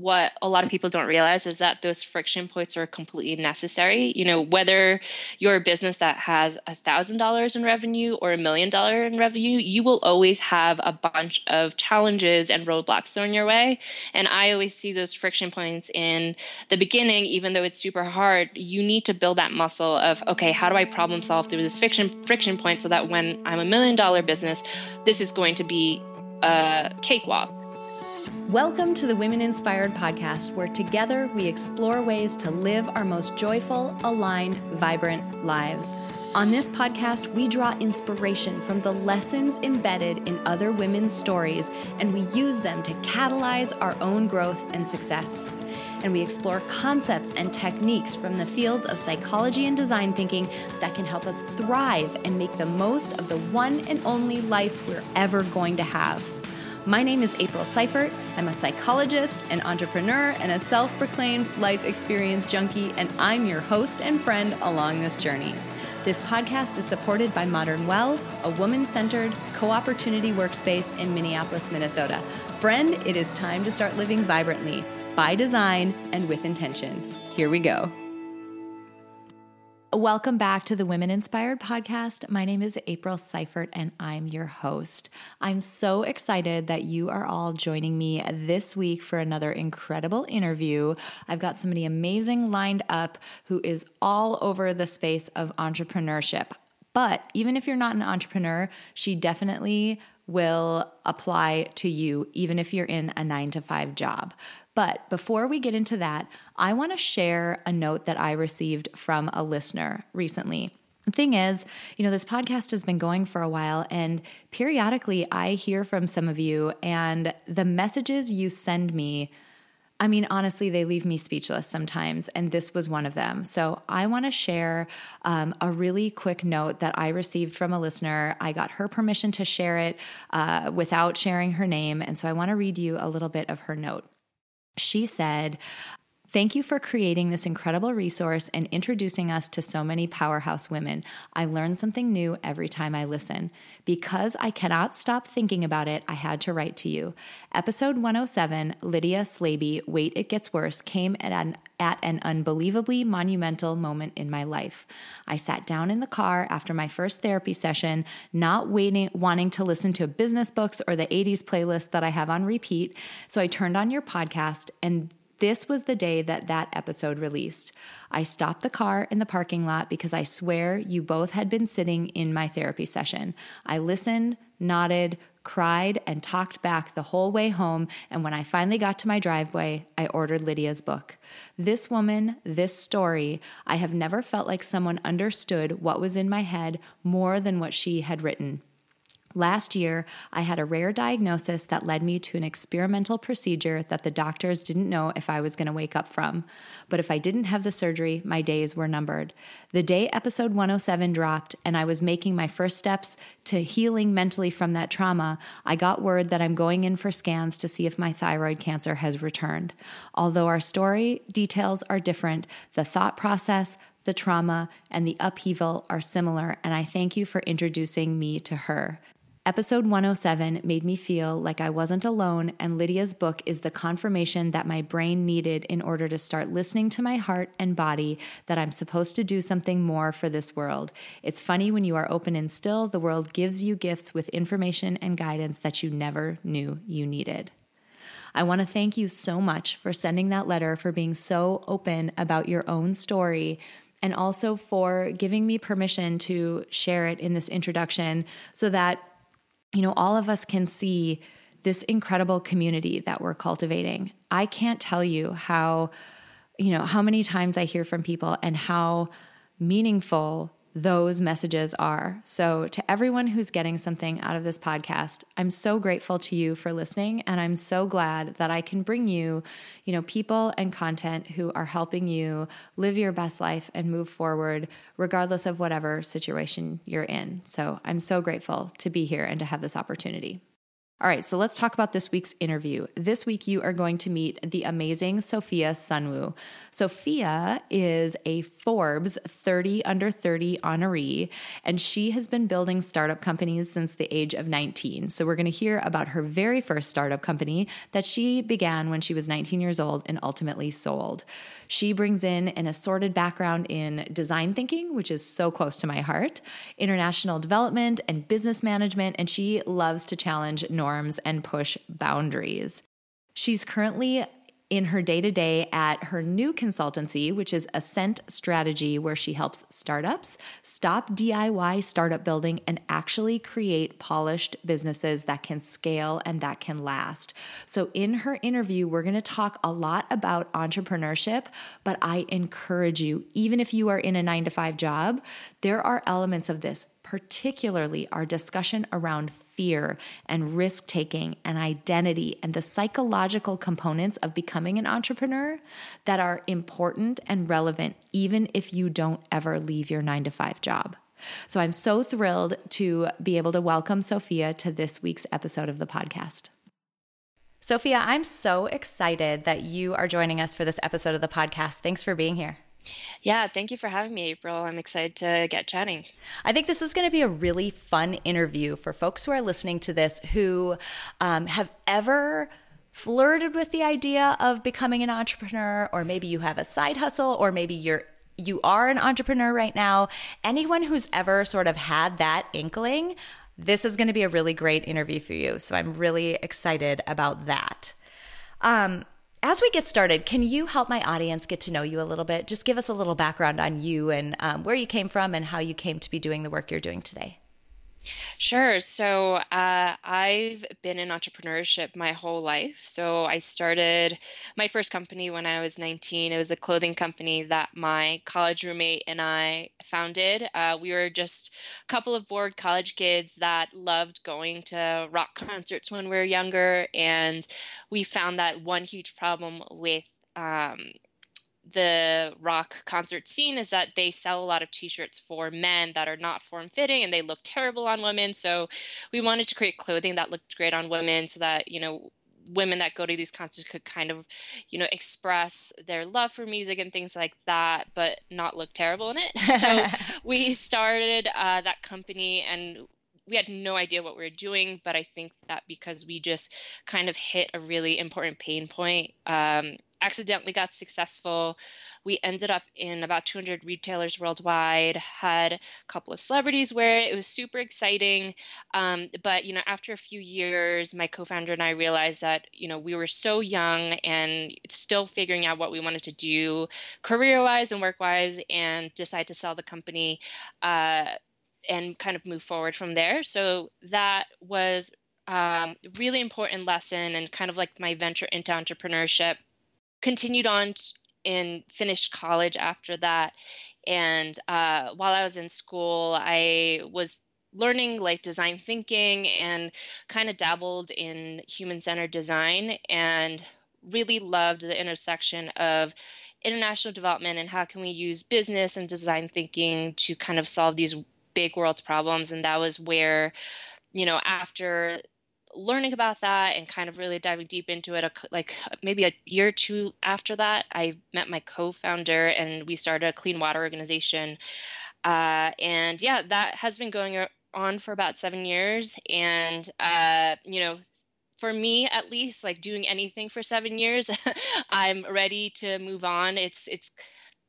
what a lot of people don't realize is that those friction points are completely necessary. You know, whether you're a business that has a thousand dollars in revenue or a million dollar in revenue, you will always have a bunch of challenges and roadblocks thrown your way. And I always see those friction points in the beginning, even though it's super hard, you need to build that muscle of, okay, how do I problem solve through this friction friction point so that when I'm a million dollar business, this is going to be a cakewalk. Welcome to the Women Inspired podcast, where together we explore ways to live our most joyful, aligned, vibrant lives. On this podcast, we draw inspiration from the lessons embedded in other women's stories, and we use them to catalyze our own growth and success. And we explore concepts and techniques from the fields of psychology and design thinking that can help us thrive and make the most of the one and only life we're ever going to have. My name is April Seifert. I'm a psychologist, an entrepreneur, and a self proclaimed life experience junkie, and I'm your host and friend along this journey. This podcast is supported by Modern Well, a woman centered co opportunity workspace in Minneapolis, Minnesota. Friend, it is time to start living vibrantly, by design, and with intention. Here we go. Welcome back to the Women Inspired podcast. My name is April Seifert and I'm your host. I'm so excited that you are all joining me this week for another incredible interview. I've got somebody amazing lined up who is all over the space of entrepreneurship. But even if you're not an entrepreneur, she definitely will apply to you, even if you're in a nine to five job. But before we get into that, I want to share a note that I received from a listener recently. The thing is, you know, this podcast has been going for a while, and periodically I hear from some of you, and the messages you send me. I mean, honestly, they leave me speechless sometimes, and this was one of them. So, I want to share um, a really quick note that I received from a listener. I got her permission to share it uh, without sharing her name, and so I want to read you a little bit of her note. She said, Thank you for creating this incredible resource and introducing us to so many powerhouse women. I learn something new every time I listen. Because I cannot stop thinking about it, I had to write to you. Episode 107, Lydia Slaby, Wait It Gets Worse, came at an, at an unbelievably monumental moment in my life. I sat down in the car after my first therapy session, not waiting, wanting to listen to business books or the 80s playlist that I have on repeat. So I turned on your podcast and this was the day that that episode released. I stopped the car in the parking lot because I swear you both had been sitting in my therapy session. I listened, nodded, cried, and talked back the whole way home. And when I finally got to my driveway, I ordered Lydia's book. This woman, this story, I have never felt like someone understood what was in my head more than what she had written. Last year, I had a rare diagnosis that led me to an experimental procedure that the doctors didn't know if I was going to wake up from. But if I didn't have the surgery, my days were numbered. The day episode 107 dropped and I was making my first steps to healing mentally from that trauma, I got word that I'm going in for scans to see if my thyroid cancer has returned. Although our story details are different, the thought process, the trauma, and the upheaval are similar, and I thank you for introducing me to her. Episode 107 made me feel like I wasn't alone, and Lydia's book is the confirmation that my brain needed in order to start listening to my heart and body that I'm supposed to do something more for this world. It's funny when you are open and still, the world gives you gifts with information and guidance that you never knew you needed. I want to thank you so much for sending that letter, for being so open about your own story and also for giving me permission to share it in this introduction so that you know, all of us can see this incredible community that we're cultivating. I can't tell you how, you know, how many times I hear from people and how meaningful those messages are. So, to everyone who's getting something out of this podcast, I'm so grateful to you for listening and I'm so glad that I can bring you, you know, people and content who are helping you live your best life and move forward regardless of whatever situation you're in. So, I'm so grateful to be here and to have this opportunity. All right, so let's talk about this week's interview. This week, you are going to meet the amazing Sophia Sunwoo. Sophia is a Forbes 30 under 30 honoree, and she has been building startup companies since the age of 19. So, we're going to hear about her very first startup company that she began when she was 19 years old and ultimately sold. She brings in an assorted background in design thinking, which is so close to my heart, international development, and business management, and she loves to challenge norms and push boundaries. She's currently in her day to day at her new consultancy, which is Ascent Strategy, where she helps startups stop DIY startup building and actually create polished businesses that can scale and that can last. So, in her interview, we're going to talk a lot about entrepreneurship, but I encourage you, even if you are in a nine to five job, there are elements of this particularly our discussion around fear and risk taking and identity and the psychological components of becoming an entrepreneur that are important and relevant, even if you don't ever leave your nine to five job. So I'm so thrilled to be able to welcome Sophia to this week's episode of the podcast. Sophia, I'm so excited that you are joining us for this episode of the podcast. Thanks for being here. Yeah, thank you for having me, April. I'm excited to get chatting. I think this is going to be a really fun interview for folks who are listening to this who um, have ever flirted with the idea of becoming an entrepreneur, or maybe you have a side hustle, or maybe you're you are an entrepreneur right now. Anyone who's ever sort of had that inkling, this is going to be a really great interview for you. So I'm really excited about that. Um, as we get started, can you help my audience get to know you a little bit? Just give us a little background on you and um, where you came from and how you came to be doing the work you're doing today. Sure. So uh, I've been in entrepreneurship my whole life. So I started my first company when I was 19. It was a clothing company that my college roommate and I founded. Uh, we were just a couple of bored college kids that loved going to rock concerts when we were younger. And we found that one huge problem with um, the rock concert scene is that they sell a lot of t-shirts for men that are not form fitting and they look terrible on women. So we wanted to create clothing that looked great on women so that you know women that go to these concerts could kind of you know express their love for music and things like that but not look terrible in it. So we started uh, that company and we had no idea what we were doing but i think that because we just kind of hit a really important pain point um, accidentally got successful. We ended up in about 200 retailers worldwide, had a couple of celebrities wear it. It was super exciting. Um, but, you know, after a few years, my co founder and I realized that, you know, we were so young and still figuring out what we wanted to do career wise and work wise and decide to sell the company. Uh, and kind of move forward from there. So that was um, really important lesson and kind of like my venture into entrepreneurship continued on and finished college after that. And uh, while I was in school, I was learning like design thinking and kind of dabbled in human centered design and really loved the intersection of international development and how can we use business and design thinking to kind of solve these big world problems. And that was where you know after learning about that and kind of really diving deep into it like maybe a year or two after that i met my co-founder and we started a clean water organization. Uh, and yeah that has been going on for about seven years. And uh, you know for me at least like doing anything for seven years i'm ready to move on. It's it's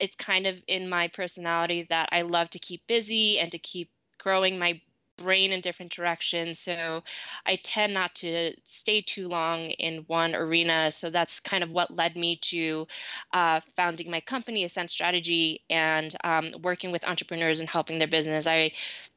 it's kind of in my personality that i love to keep busy and to keep growing my brain in different directions. So I tend not to stay too long in one arena. So that's kind of what led me to uh, founding my company, Ascent Strategy, and um, working with entrepreneurs and helping their business. I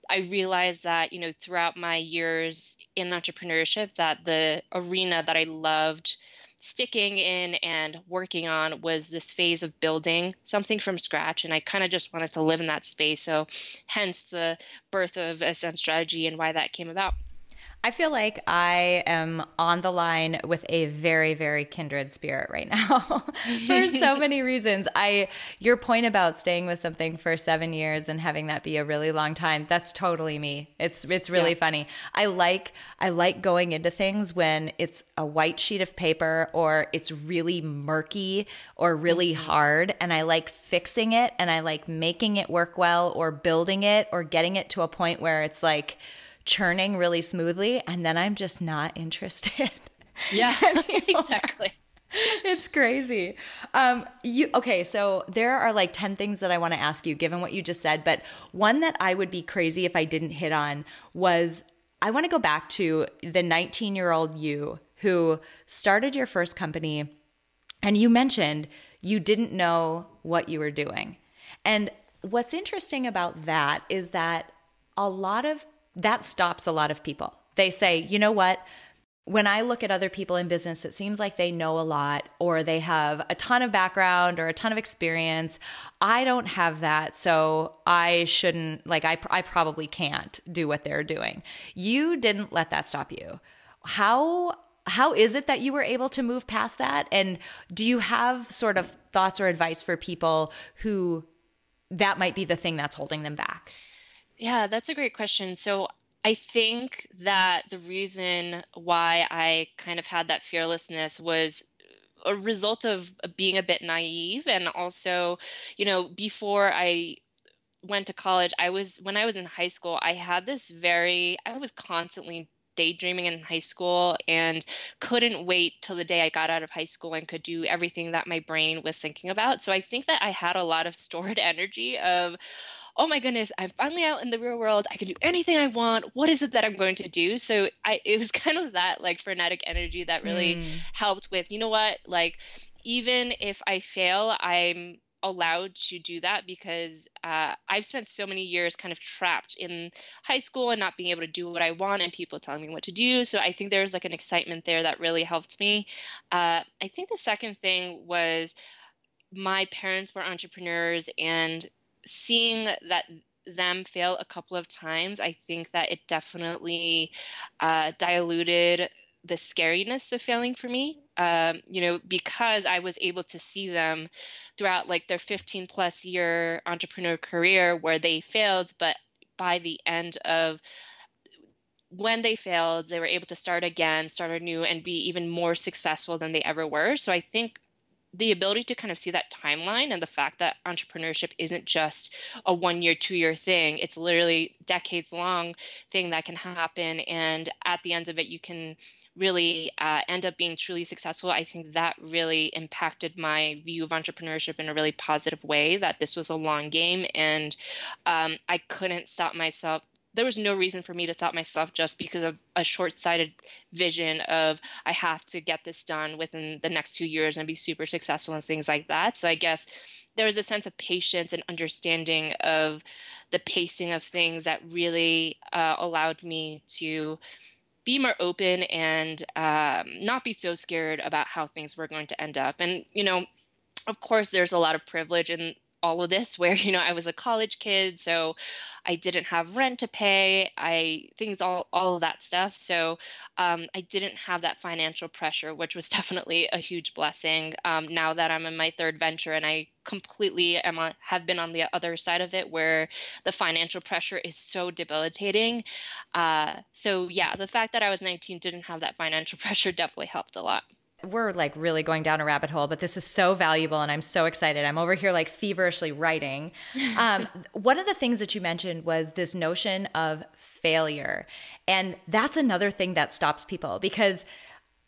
I realized that you know throughout my years in entrepreneurship that the arena that I loved sticking in and working on was this phase of building something from scratch. And I kind of just wanted to live in that space. So, hence the birth of Ascent Strategy and why that came about. I feel like I am on the line with a very, very kindred spirit right now for so many reasons. I your point about staying with something for seven years and having that be a really long time, that's totally me. It's it's really yeah. funny. I like I like going into things when it's a white sheet of paper or it's really murky or really mm-hmm. hard. And I like fixing it and I like making it work well or building it or getting it to a point where it's like churning really smoothly and then I'm just not interested. Yeah, exactly. It's crazy. Um, you okay? So there are like ten things that I want to ask you, given what you just said. But one that I would be crazy if I didn't hit on was I want to go back to the 19 year old you who started your first company, and you mentioned you didn't know what you were doing. And what's interesting about that is that a lot of that stops a lot of people. They say, you know what? When I look at other people in business, it seems like they know a lot or they have a ton of background or a ton of experience. I don't have that. So I shouldn't, like, I, I probably can't do what they're doing. You didn't let that stop you. How how is it that you were able to move past that and do you have sort of thoughts or advice for people who that might be the thing that's holding them back yeah, that's a great question. So I think that the reason why I kind of had that fearlessness was a result of uh, being a bit naive and also, you know, before I went to college, I was when I was in high school, I had this very I was constantly daydreaming in high school and couldn't wait till the day I got out of high school and could do everything that my brain was thinking about. So I think that I had a lot of stored energy of oh my goodness, I'm finally out in the real world. I can do anything I want. What is it that I'm going to do? So I it was kind of that like frenetic energy that really mm. helped with, you know what, like even if I fail, I'm allowed to do that because uh, I've spent so many years kind of trapped in high school and not being able to do what I want and people telling me what to do. So I think there's like an excitement there that really helped me. Uh, I think the second thing was my parents were entrepreneurs and seeing that them fail a couple of times, I think that it definitely uh, diluted the scariness of failing for me. Um, you know, because I was able to see them throughout like their 15 plus year entrepreneur career where they failed, but by the end of when they failed, they were able to start again, start anew, and be even more successful than they ever were. So I think the ability to kind of see that timeline and the fact that entrepreneurship isn't just a one year, two year thing. It's literally decades long thing that can happen. And at the end of it, you can really uh, end up being truly successful. I think that really impacted my view of entrepreneurship in a really positive way, that this was a long game. And um, I couldn't stop myself there was no reason for me to stop myself just because of a short-sighted vision of I have to get this done within the next two years and be super successful and things like that. So I guess there was a sense of patience and understanding of the pacing of things that really uh, allowed me to be more open and um, not be so scared about how things were going to end up. And you know, of course, there's a lot of privilege in all of this where you know I was a college kid, so I didn't have rent to pay. I things all all of that stuff. So um, I didn't have that financial pressure, which was definitely a huge blessing. Um, now that I'm in my third venture and I completely am on, have been on the other side of it, where the financial pressure is so debilitating. Uh, so yeah, the fact that I was 19 didn't have that financial pressure definitely helped a lot we're like really going down a rabbit hole, but this is so valuable and I'm so excited. I'm over here like feverishly writing. Um, one of the things that you mentioned was this notion of failure. And that's another thing that stops people because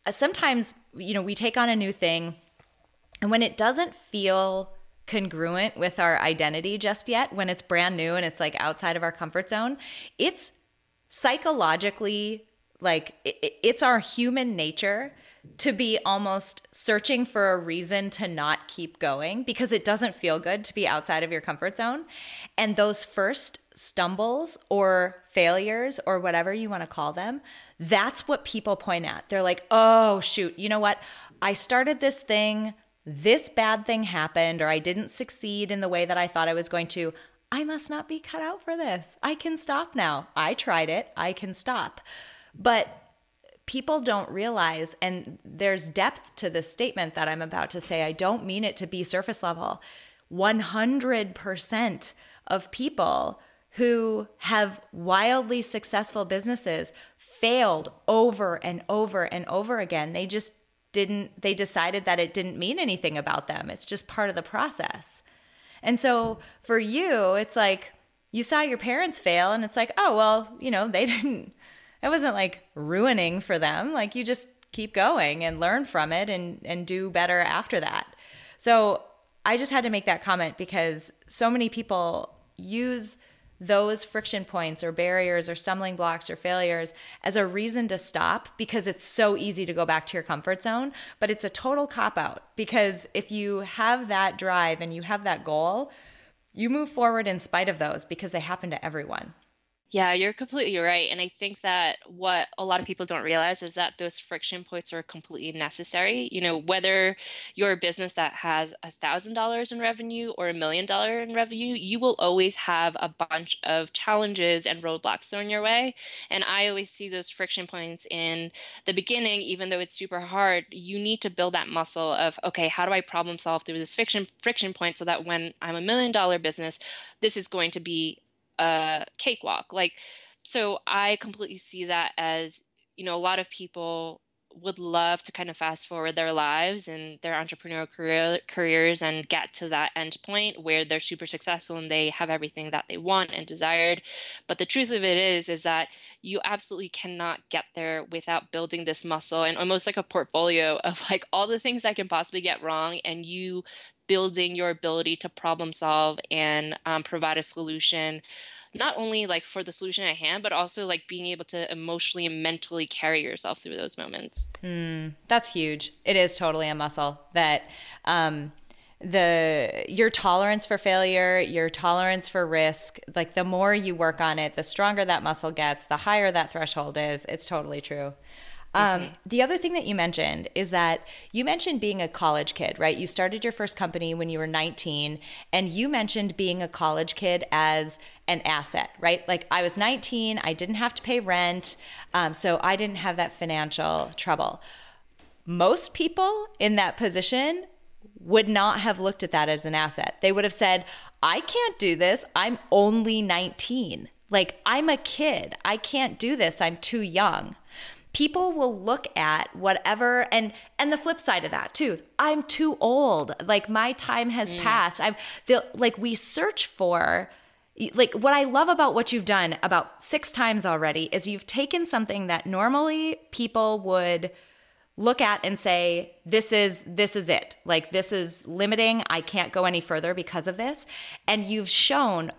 uh, sometimes, you know, we take on a new thing and when it doesn't feel congruent with our identity just yet, when it's brand new and it's like outside of our comfort zone, it's psychologically like it's our human nature to be almost searching for a reason to not keep going because it doesn't feel good to be outside of your comfort zone. And those first stumbles or failures or whatever you want to call them, that's what people point at. They're like, oh, shoot, you know what? I started this thing, this bad thing happened, or I didn't succeed in the way that I thought I was going to. I must not be cut out for this. I can stop now. I tried it. I can stop. But people don't realize, and there's depth to this statement that I'm about to say. I don't mean it to be surface level. 100% of people who have wildly successful businesses failed over and over and over again. They just didn't, they decided that it didn't mean anything about them. It's just part of the process. And so for you, it's like you saw your parents fail, and it's like, oh, well, you know, they didn't, it wasn't like ruining for them. Like you just keep going and learn from it and, and do better after that. So I just had to make that comment because so many people use those friction points or barriers or stumbling blocks or failures as a reason to stop because it's so easy to go back to your comfort zone. But it's a total cop out because if you have that drive and you have that goal, you move forward in spite of those because they happen to everyone. Yeah, you're completely right. And I think that what a lot of people don't realize is that those friction points are completely necessary. You know, whether you're a business that has a thousand dollars in revenue or a million dollar in revenue, you will always have a bunch of challenges and roadblocks thrown your way. And I always see those friction points in the beginning, even though it's super hard, you need to build that muscle of, okay, how do I problem solve through this friction friction point so that when I'm a million dollar business, this is going to be a cakewalk. Like, so I completely see that as, you know, a lot of people would love to kind of fast forward their lives and their entrepreneurial career, careers and get to that end point where they're super successful and they have everything that they want and desired but the truth of it is is that you absolutely cannot get there without building this muscle and almost like a portfolio of like all the things that can possibly get wrong and you building your ability to problem solve and um, provide a solution not only like for the solution at hand but also like being able to emotionally and mentally carry yourself through those moments. Mm, that's huge. It is totally a muscle that um, the your tolerance for failure your tolerance for risk like the more you work on it the stronger that muscle gets the higher that threshold is. It's totally true um, mm-hmm. The other thing that you mentioned is that you mentioned being a college kid, right? You started your first company when you were 19, and you mentioned being a college kid as an asset, right? Like I was 19, I didn't have to pay rent, um, so I didn't have that financial trouble. Most people in that position would not have looked at that as an asset. They would have said, I can't do this. I'm only 19. Like, I'm a kid. I can't do this. I'm too young people will look at whatever and and the flip side of that too i'm too old like my time has mm. passed. I'm the like we search for like what i love about what you've done about six times already is you've taken something that normally people would look at and say this is this is it. Like this is limiting. I can't go any further because of this. And you've shown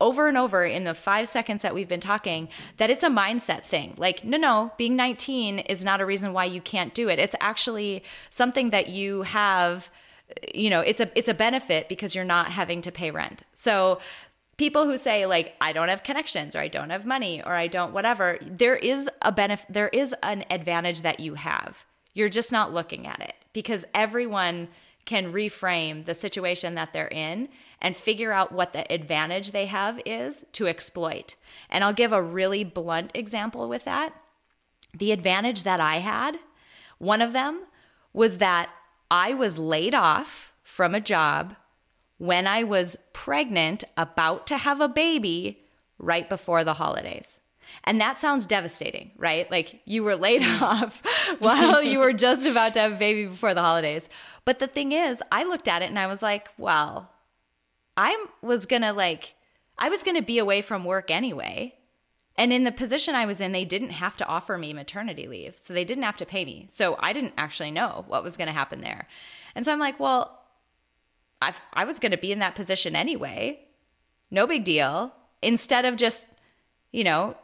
over and over in the five seconds that we've been talking that it's a mindset thing. Like, no, no, being 19 is not a reason why you can't do it. It's actually something that you have, you know, it's a it's a benefit because you're not having to pay rent. So people who say like I don't have connections or I don't have money or I don't whatever, there is a benefit there is an advantage that you have. You're just not looking at it because everyone can reframe the situation that they're in and figure out what the advantage they have is to exploit. And I'll give a really blunt example with that. The advantage that I had, one of them was that I was laid off from a job when I was pregnant, about to have a baby, right before the holidays. And that sounds devastating, right? Like you were laid mm. off while you were just about to have a baby before the holidays. But the thing is, I looked at it and I was like, well, I was going to like, I was going to be away from work anyway. And in the position I was in, they didn't have to offer me maternity leave. So they didn't have to pay me. So I didn't actually know what was going to happen there. And so I'm like, well, I, I was going to be in that position anyway. No big deal. Instead of just, you know,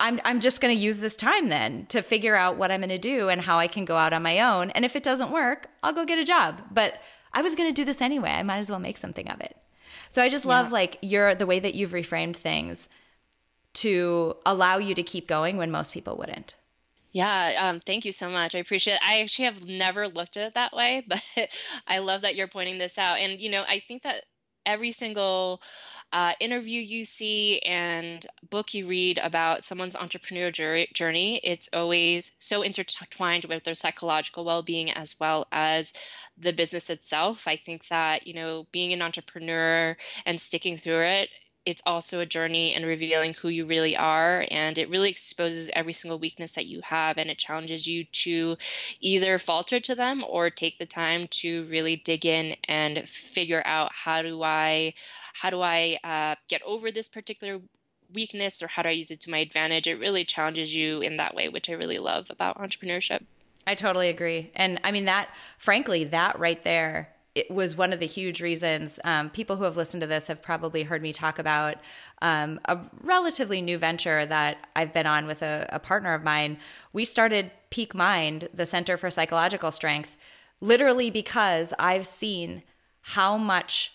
I'm I'm just going to use this time then to figure out what I'm going to do and how I can go out on my own. And if it doesn't work, I'll go get a job. But I was going to do this anyway. I might as well make something of it. So I just love yeah. like your the way that you've reframed things to allow you to keep going when most people wouldn't. Yeah, um, thank you so much. I appreciate it. I actually have never looked at it that way, but I love that you're pointing this out. And, you know, I think that every single uh, interview you see and book you read about someone's entrepreneurial journey, it's always so intertwined with their psychological well being as well as the business itself. I think that, you know, being an entrepreneur and sticking through it it's also a journey in revealing who you really are and it really exposes every single weakness that you have and it challenges you to either falter to them or take the time to really dig in and figure out how do i how do i uh, get over this particular weakness or how do i use it to my advantage? It really challenges you in that way which i really love about entrepreneurship. I totally agree. And i mean that frankly that right there it was one of the huge reasons um, people who have listened to this have probably heard me talk about um, a relatively new venture that I've been on with a, a partner of mine. We started Peak Mind, the Center for Psychological Strength, literally because I've seen how much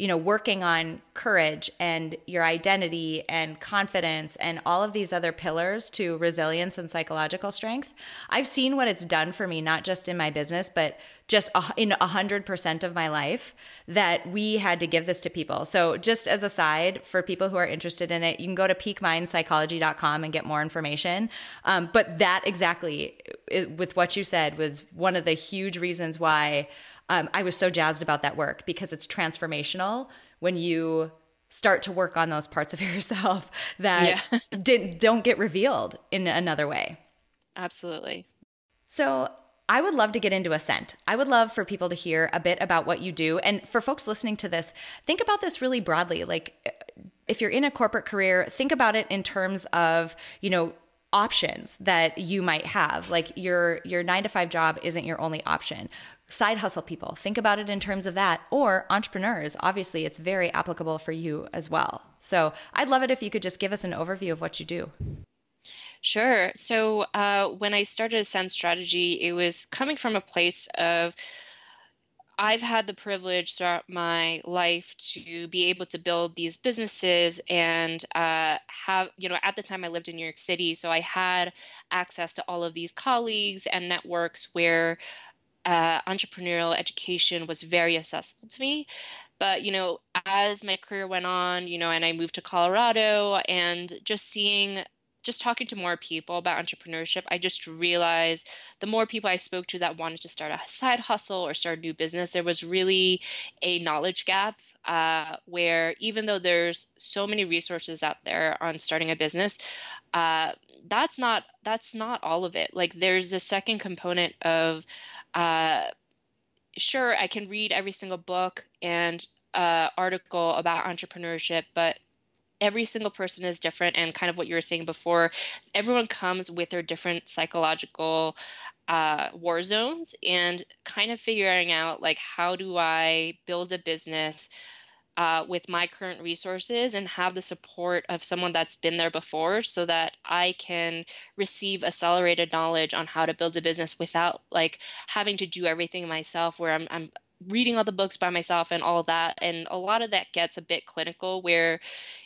you know, working on courage and your identity and confidence and all of these other pillars to resilience and psychological strength. I've seen what it's done for me, not just in my business, but just in a hundred percent of my life that we had to give this to people. So just as a side for people who are interested in it, you can go to peakmindpsychology.com and get more information. Um, but that exactly with what you said was one of the huge reasons why um, I was so jazzed about that work because it's transformational when you start to work on those parts of yourself that yeah. didn't don't get revealed in another way. Absolutely. So I would love to get into Ascent. I would love for people to hear a bit about what you do. And for folks listening to this, think about this really broadly. Like if you're in a corporate career, think about it in terms of, you know, options that you might have. Like your your 9 to 5 job isn't your only option side hustle people. Think about it in terms of that. Or entrepreneurs. Obviously, it's very applicable for you as well. So I'd love it if you could just give us an overview of what you do. Sure. So uh, when I started Ascent Strategy, it was coming from a place of I've had the privilege throughout my life to be able to build these businesses and uh, have, you know, at the time I lived in New York City, so I had access to all of these colleagues and networks where uh, entrepreneurial education was very accessible to me. But, you know, as my career went on, you know, and I moved to Colorado and just seeing, just talking to more people about entrepreneurship, I just realized the more people I spoke to that wanted to start a side hustle or start a new business, there was really a knowledge gap uh, where even though there's so many resources out there on starting a business, uh, that's not that's not all of it. Like there's a second component of uh, sure, I can read every single book and uh, article about entrepreneurship, but every single person is different. And kind of what you were saying before, everyone comes with their different psychological uh, war zones and kind of figuring out like, how do I build a business? Uh, with my current resources and have the support of someone that's been there before so that I can receive accelerated knowledge on how to build a business without like having to do everything myself where I'm, I'm reading all the books by myself and all that. And a lot of that gets a bit clinical where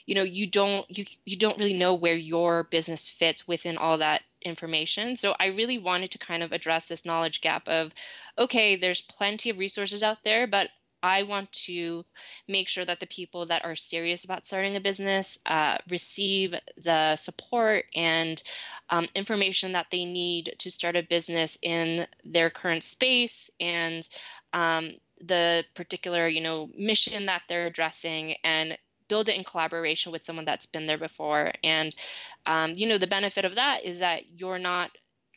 you know you don't you you don't really know where your business fits within all that information. So i really wanted to kind of address this knowledge gap of okay there's plenty of resources out there but I want to make sure that the people that are serious about starting a business uh, receive the support and um, information that they need to start a business in their current space and um, the particular you know mission that they're addressing and build it in collaboration with someone that's been there before. And um, you know the benefit of that is that you're not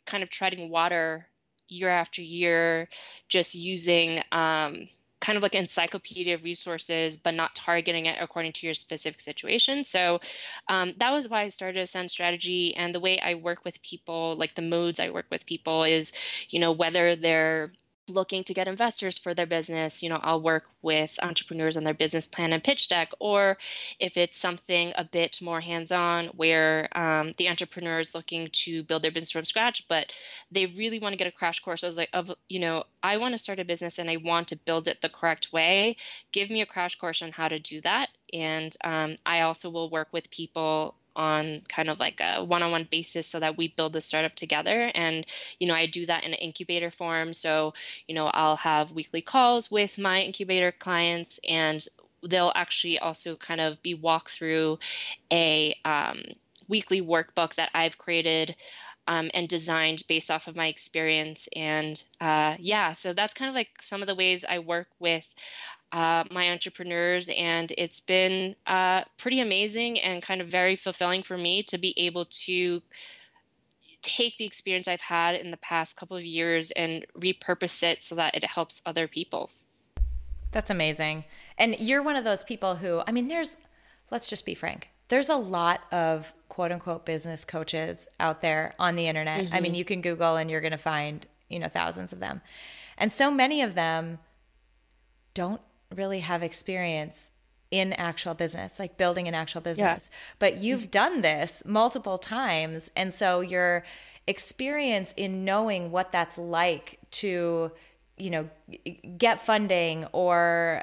kind of treading water year after year just using um, kind of like encyclopedia of resources, but not targeting it according to your specific situation. So um, that was why I started Ascent Strategy. And the way I work with people, like the modes I work with people, is, you know, whether they're looking to get investors for their business, you know, I'll work with entrepreneurs on their business plan and pitch deck. Or if it's something a bit more hands on where um, the entrepreneur is looking to build their business from scratch, but they really want to get a crash course. I was like, of, you know, I want to start a business and I want to build it the correct way. Give me a crash course on how to do that. And um, I also will work with people on kind of like a one-on-one basis so that we build the startup together and you know i do that in an incubator form so you know i'll have weekly calls with my incubator clients and they'll actually also kind of be walked through a um, weekly workbook that I've created um, and designed based off of my experience. And uh, yeah, so that's kind of like some of the ways I work with uh, my entrepreneurs. And it's been uh, pretty amazing and kind of very fulfilling for me to be able to take the experience I've had in the past couple of years and repurpose it so that it helps other people. That's amazing. And you're one of those people who, I mean, there's, let's just be frank, there's a lot of quote unquote business coaches out there on the internet. Mm-hmm. I mean, mm-hmm. you can Google and you're going to find, you know, thousands of them. And so many of them don't really have experience in actual business, like building an actual business. Yeah. But you've done this multiple times. And so your experience in knowing what that's like to, you know, get funding or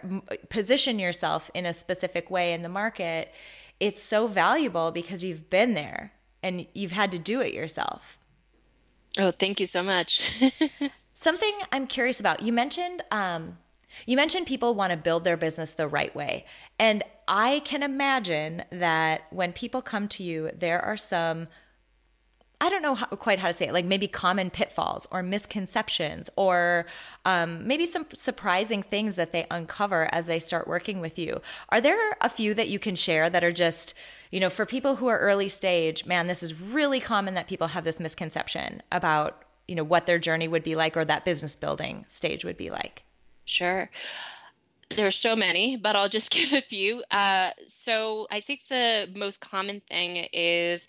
position yourself in a specific way in the market it's so valuable because you've been there and you've had to do it yourself. Oh, thank you so much. Something I'm curious about. You mentioned um, you mentioned people want to build their business the right way. And I can imagine that when people come to you, there are some I don't know how, quite how to say it, like maybe common pitfalls or misconceptions, or um, maybe some surprising things that they uncover as they start working with you. Are there a few that you can share that are just, you know, for people who are early stage, man, this is really common that people have this misconception about, you know, what their journey would be like or that business building stage would be like? Sure there's so many, but I'll just give a few. Uh, so I think the most common thing is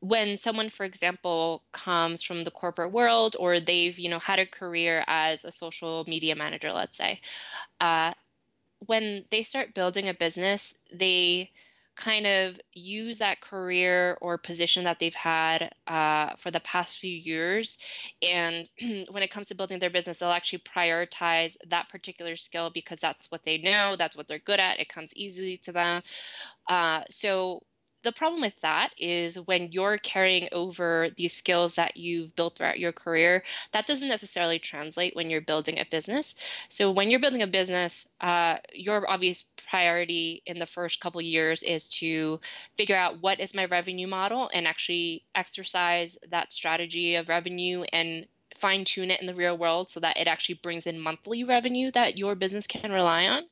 when someone for example comes from the corporate world or they've you know had a career as a social media manager let's say uh, when they start building a business they kind of use that career or position that they've had uh, for the past few years. And when it comes to building their business, they'll actually prioritize that particular skill because that's what they know, that's what they're good at, it comes easily to them. Uh, so the problem with that is when you're carrying over these skills that you've built throughout your career, that doesn't necessarily translate when you're building a business. So when you're building a business, uh, your obvious priority in the first couple years is to figure out what is my revenue model and actually exercise that strategy of revenue and fine tune it in the real world so that it actually brings in monthly revenue that your business can rely on.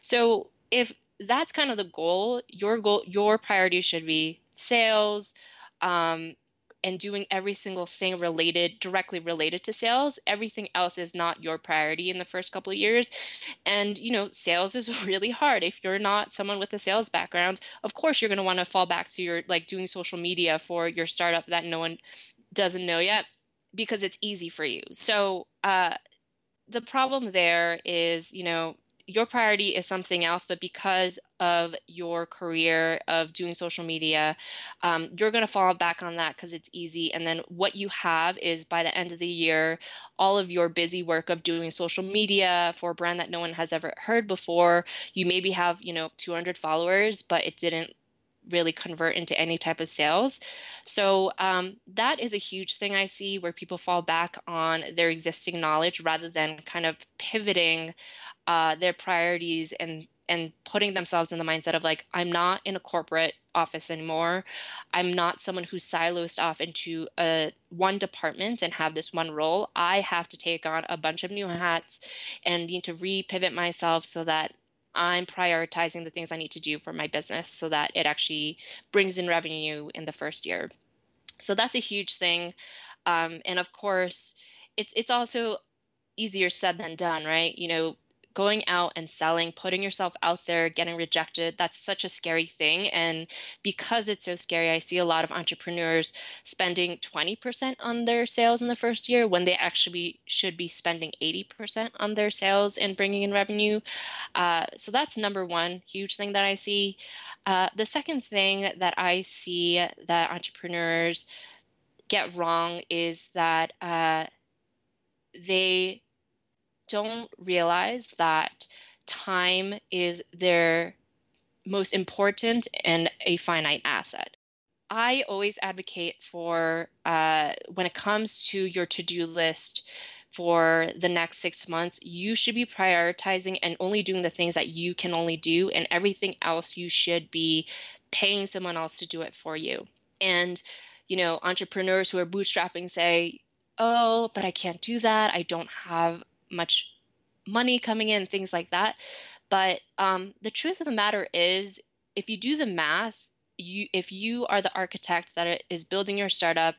So if that's kind of the goal. Your goal, your priority should be sales, um, and doing every single thing related directly related to sales. Everything else is not your priority in the first couple of years. And you know sales is really hard. If you're not someone with a sales background of course you're going to want to fall back to your like doing social media for your startup that no one doesn't know yet because it's easy for you. So uh, the problem there is you know your priority is something else, but because of your career of doing social media, um, you're going to fall back on that because it's easy. And then what you have is by the end of the year, all of your busy work of doing social media for a brand that no one has ever heard before. You maybe have, you know, 200 followers, but it didn't really convert into any type of sales. So um, that is a huge thing I see where people fall back on their existing knowledge rather than kind of pivoting uh, their priorities and and putting themselves in the mindset of like i'm not in a corporate office anymore. I'm not someone who's siloed off into a one department and have this one role. I have to take on a bunch of new hats and need to re-pivot myself so that i'm prioritizing the things i need to do for my business so that it actually brings in revenue in the first year. So that's a huge thing. Um, and of course it's it's also easier said than done right? You know going out and selling, putting yourself out there, getting rejected, that's such a scary thing. And because it's so scary, I see a lot of entrepreneurs spending 20% on their sales in the first year when they actually should be spending 80% on their sales and bringing in revenue. Uh, so that's number one huge thing that I see. Uh, the second thing that I see that entrepreneurs get wrong is that uh, they don't realize that time is their most important and a finite asset. I always advocate for uh, when it comes to your to do list for the next six months, you should be prioritizing and only doing the things that you can only do, and everything else you should be paying someone else to do it for you. And, you know, entrepreneurs who are bootstrapping say, oh, but I can't do that. I don't have much money coming in, things like that. But um, the truth of the matter is, if you do the math, you if you are the architect that is building your startup,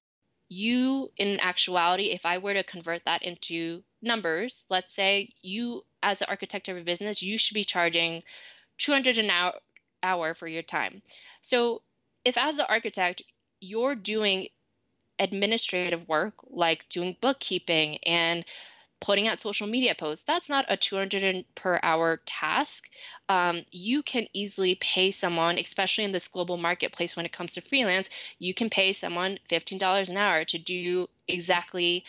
you in actuality, if I were to convert that into numbers, let's say you as the architect of a business, you should be charging 200 an hour, hour for your time. So if as the architect you're doing administrative work like doing bookkeeping and putting out social media posts that's not a 200 per hour task um, you can easily pay someone especially in this global marketplace when it comes to freelance you can pay someone $15 an hour to do exactly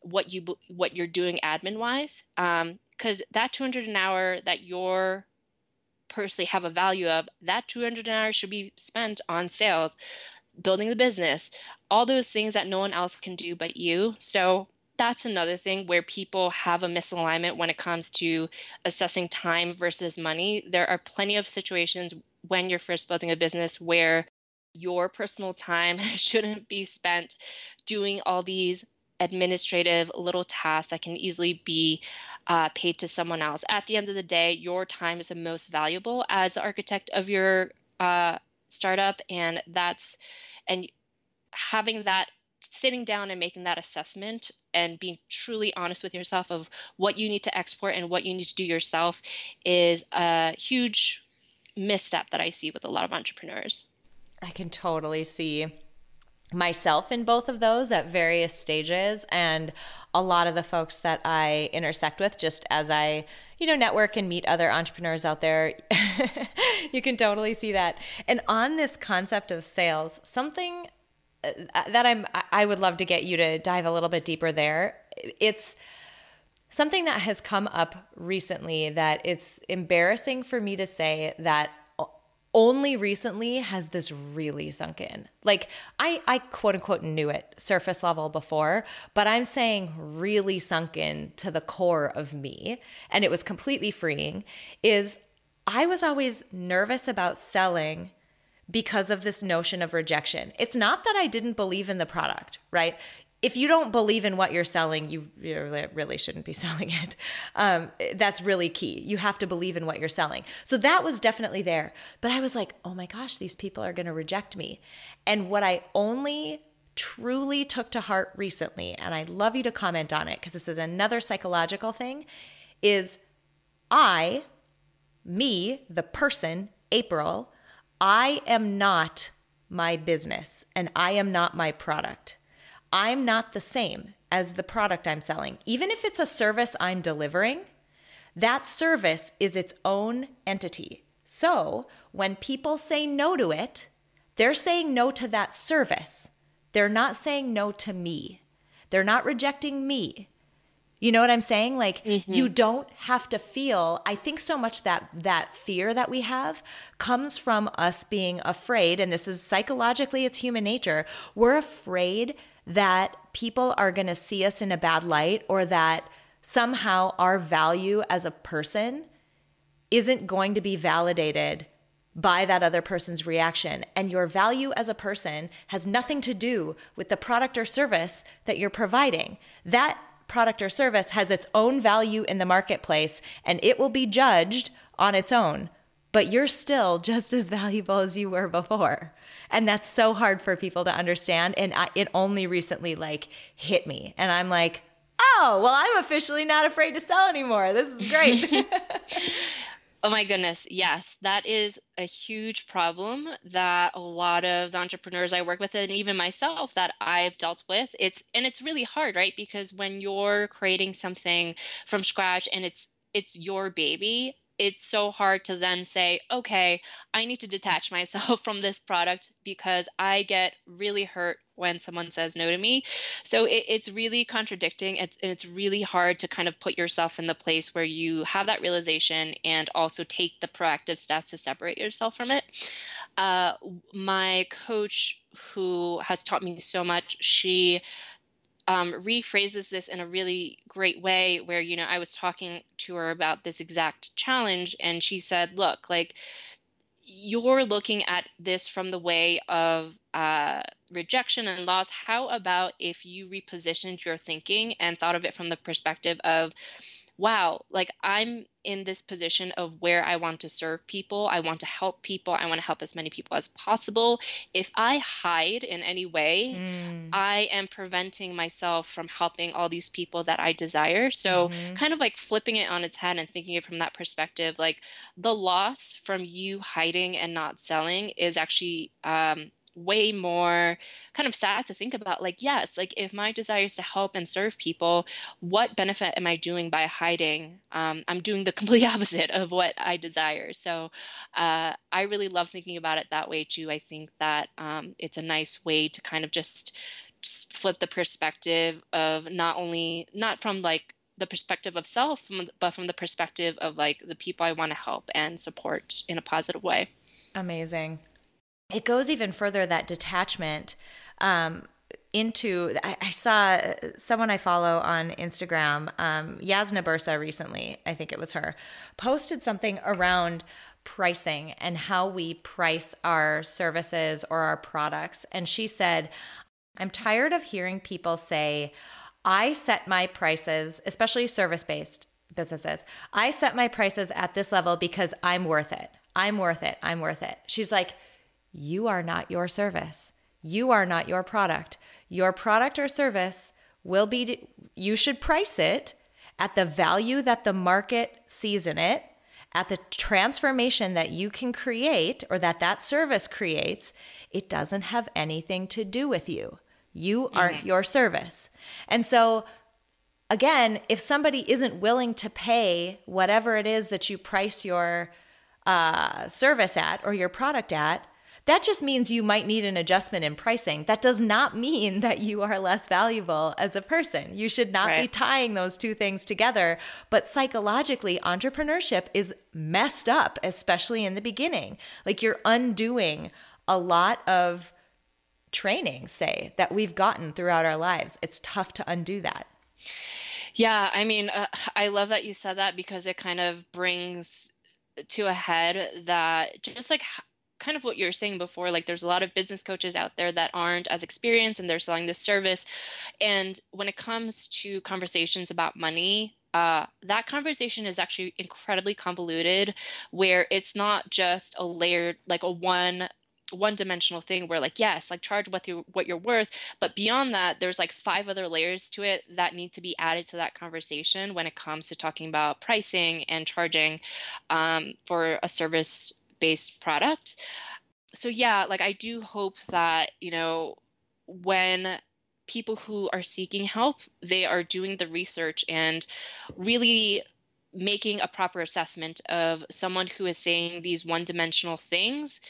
what you what you're doing admin wise because um, that 200 an hour that you're personally have a value of that 200 an hour should be spent on sales building the business, all those things that no one else can do but you. So that's another thing where people have a misalignment when it comes to assessing time versus money. There are plenty of situations when you're first building a business where your personal time shouldn't be spent doing all these administrative little tasks that can easily be uh, paid to someone else. At the end of the day, your time is the most valuable as the architect of your uh, startup, and that's and having that sitting down and making that assessment and being truly honest with yourself of what you need to export and what you need to do yourself is a huge misstep that I see with a lot of entrepreneurs. I can totally see myself in both of those at various stages and a lot of the folks that I intersect with just as I you know network and meet other entrepreneurs out there you can totally see that and on this concept of sales something Uh, that I'm I would love to get you to dive a little bit deeper there it's something that has come up recently that it's embarrassing for me to say that only recently has this really sunk in. Like I I quote unquote knew it surface level before, but I'm saying really sunk in to the core of me and it was completely freeing is I was always nervous about selling because of this notion of rejection. It's not that I didn't believe in the product, right? if you don't believe in what you're selling, you really shouldn't be selling it. Um, that's really key. You have to believe in what you're selling. So that was definitely there. But I was like, oh my gosh, these people are going to reject me. And what I only truly took to heart recently, and I'd love you to comment on it because this is another psychological thing, is I, me, the person, April, I am not my business and I am not my product. I'm not the same as the product I'm selling. Even if it's a service I'm delivering, that service is its own entity. So when people say no to it, they're saying no to that service. They're not saying no to me. They're not rejecting me. You know what I'm saying? Like mm-hmm. you don't have to feel I think so much that that fear that we have comes from us being afraid and this is psychologically it's human nature. We're afraid that people are going to see us in a bad light or that somehow our value as a person isn't going to be validated by that other person's reaction. And your value as a person has nothing to do with the product or service that you're providing. That product or service has its own value in the marketplace and it will be judged on its own. But you're still just as valuable as you were before. And that's so hard for people to understand and I, it only recently like hit me. And i'm like oh well i'm officially not afraid to sell anymore. This is great Oh my goodness, yes, that is a huge problem that a lot of the entrepreneurs I work with and even myself that I've dealt with. It's and it's really hard, right? Because when you're creating something from scratch and it's it's your baby, it's so hard to then say, okay, I need to detach myself from this product because I get really hurt when someone says no to me. So it, it's really contradicting. It's, it's really hard to kind of put yourself in the place where you have that realization and also take the proactive steps to separate yourself from it. Uh, my coach, who has taught me so much, she um, rephrases this in a really great way where you know i was talking to her about this exact challenge and she said look like you're looking at this from the way of uh, rejection and loss. How about if you repositioned your thinking and thought of it from the perspective of wow, like I'm in this position of where I want to serve people. I want to help people. I want to help as many people as possible. If I hide in any way, mm. I am preventing myself from helping all these people that I desire. So, mm-hmm. kind of like flipping it on its head and thinking it from that perspective, like the loss from you hiding and not selling is actually um, way more kind of sad to think about like yes like if my desire is to help and serve people what benefit am i doing by hiding? Um, i'm doing the complete opposite of what i desire. So uh, i really love thinking about it that way too. I think that um, it's a nice way to kind of just, just flip the perspective of not only not from like the perspective of self but from the perspective of like the people i want to help and support in a positive way. Amazing it goes even further that detachment um, into I, saw someone I follow on Instagram, um, Yasna Bursa recently, I think it was her, posted something around pricing and how we price our services or our products. And she said, I'm tired of hearing people say, I set my prices, especially service based businesses, I set my prices at this level because I'm worth it. I'm worth it. I'm worth it. She's like, you are not your service. You are not your product. Your product or service will be, you should price it at the value that the market sees in it, at the transformation that you can create or that that service creates. It doesn't have anything to do with you. You aren't mm-hmm. your service. And so, again, if somebody isn't willing to pay whatever it is that you price your uh, service at or your product at, that just means you might need an adjustment in pricing. That does not mean that you are less valuable as a person. You should not right. be tying those two things together. But psychologically, entrepreneurship is messed up, especially in the beginning. Like you're undoing a lot of training, say, that we've gotten throughout our lives. It's tough to undo that. Yeah, I mean, uh, I love that you said that because it kind of brings to a head that just like kind of what you were saying before like there's a lot of business coaches out there that aren't as experienced and they're selling this service. And when it comes to conversations about money uh, that conversation is actually incredibly convoluted where it's not just a layered like a one one dimensional thing where like yes like charge what you what you're worth. But beyond that there's like five other layers to it that need to be added to that conversation when it comes to talking about pricing and charging um, for a service based product. So yeah, like I do hope that, you know, when people who are seeking help, they are doing the research and really making a proper assessment of someone who is saying these one dimensional things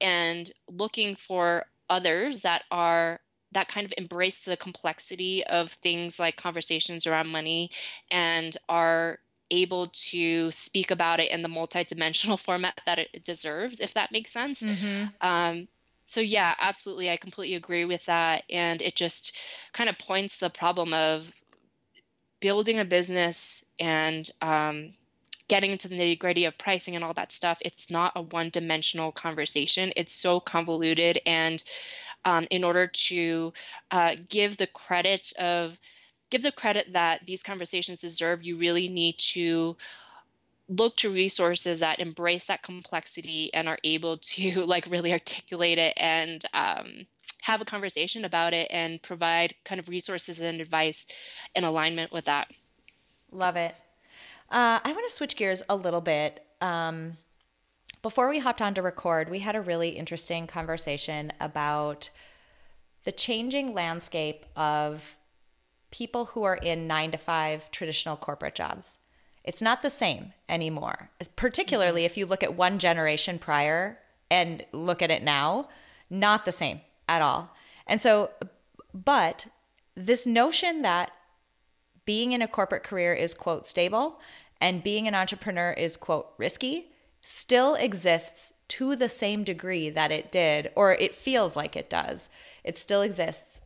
and looking for others that are that kind of embrace the complexity of things like conversations around money and are able to speak about it in the multidimensional format that it deserves, if that makes sense. Mm-hmm. Um, so yeah, absolutely, I completely agree with that, and it just kind of points the problem of building a business and um, getting into the nitty gritty of pricing and all that stuff. It's not a one dimensional conversation. It's so convoluted, and um, in order to uh, give the credit of give the credit that these conversations deserve, you really need to look to resources that embrace that complexity and are able to like really articulate it and um, have a conversation about it and provide kind of resources and advice in alignment with that. Love it. Uh, I want to switch gears a little bit. Um, before we hopped on to record, we had a really interesting conversation about the changing landscape of people who are in nine to five traditional corporate jobs. It's not the same anymore, particularly if you look at one generation prior and look at it now, not the same at all. And so, but this notion that being in a corporate career is, quote, stable and being an entrepreneur is, quote, risky still exists to the same degree that it did, or it feels like it does. It still exists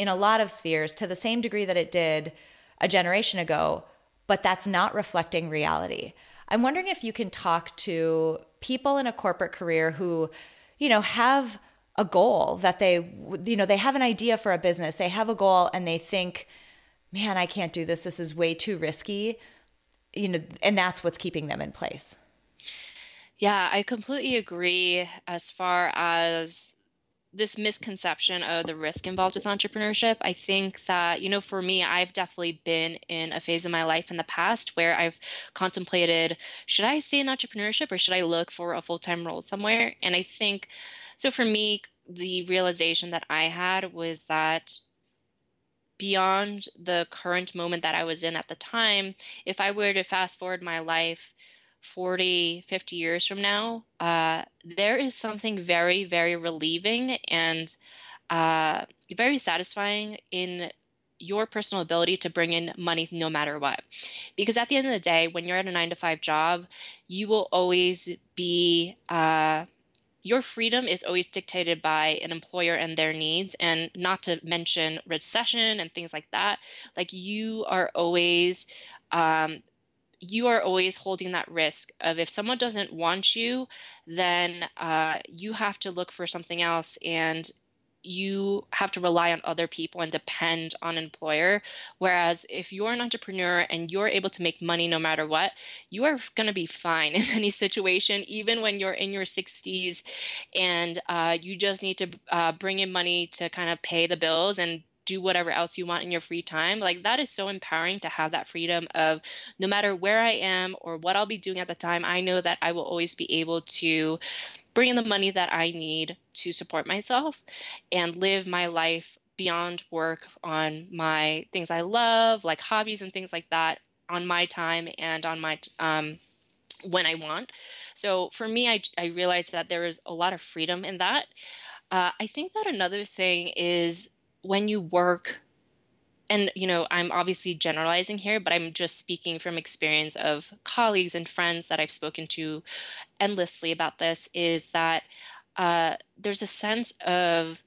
in a lot of spheres to the same degree that it did a generation ago, but that's not reflecting reality. I'm wondering if you can talk to people in a corporate career who, you know, have a goal that they, you know, they have an idea for a business, they have a goal and they think, man, I can't do this. This is way too risky. You know, and that's what's keeping them in place. Yeah, I completely agree as far as this misconception of the risk involved with entrepreneurship. I think that, you know, for me, I've definitely been in a phase of my life in the past where I've contemplated should I stay in entrepreneurship or should I look for a full time role somewhere? And I think, so for me, the realization that I had was that beyond the current moment that I was in at the time, if I were to fast forward my life 40, 50 years from now, uh, there is something very, very relieving and uh, very satisfying in your personal ability to bring in money no matter what. Because at the end of the day, when you're at a nine to five job, you will always be. Uh, your freedom is always dictated by an employer and their needs and not to mention recession and things like that like you are always um, you are always holding that risk of if someone doesn't want you, then uh, you have to look for something else and you have to rely on other people and depend on an employer. Whereas if you're an entrepreneur and you're able to make money no matter what, you are going to be fine in any situation, even when you're in your 60s and uh, you just need to uh, bring in money to kind of pay the bills and do whatever else you want in your free time. Like that is so empowering to have that freedom of no matter where I am or what I'll be doing at the time, I know that I will always be able to bring in the money that I need to support myself and live my life beyond work on my things I love, like hobbies and things like that, on my time and on my um, when I want. So for me, I, I realized that there is a lot of freedom in that. Uh, I think that another thing is when you work and you know i'm obviously generalizing here but i'm just speaking from experience of colleagues and friends that i've spoken to endlessly about this is that uh, there's a sense of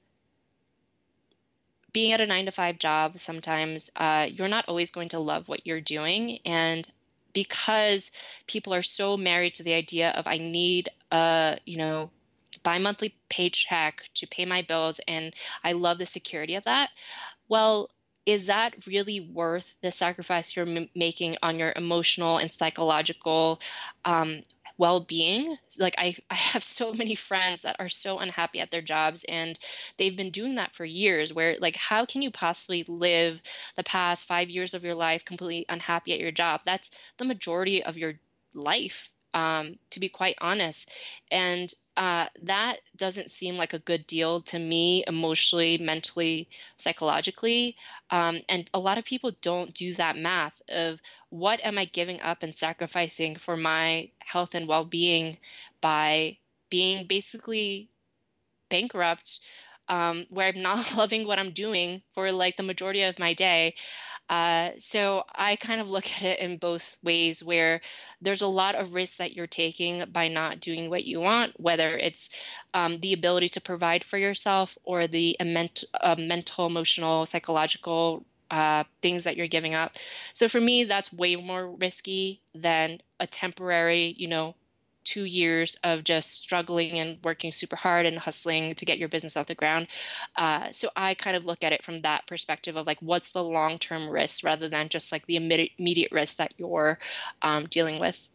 being at a nine to five job sometimes uh, you're not always going to love what you're doing. And because people are so married to the idea of i need a you know bi-monthly paycheck to pay my bills and I love the security of that. Well, is that really worth the sacrifice you're m- making on your emotional and psychological um, well-being like I, I have so many friends that are so unhappy at their jobs and they've been doing that for years where like how can you possibly live the past five years of your life completely unhappy at your job that's the majority of your life um, to be quite honest. And uh, that doesn't seem like a good deal to me emotionally, mentally, psychologically. Um, and a lot of people don't do that math of what am I giving up and sacrificing for my health and well being by being basically bankrupt. Um, where I'm not loving what I'm doing for like the majority of my day. Uh, so I kind of look at it in both ways where there's a lot of risk that you're taking by not doing what you want, whether it's um, the ability to provide for yourself or the ment- uh, mental, emotional, psychological uh, things that you're giving up. So for me, that's way more risky than a temporary, you know, two years of just struggling and working super hard and hustling to get your business off the ground. Uh, so I kind of look at it from that perspective of like, what's the long term risk rather than just like the immediate, immediate risk that you're um, dealing with.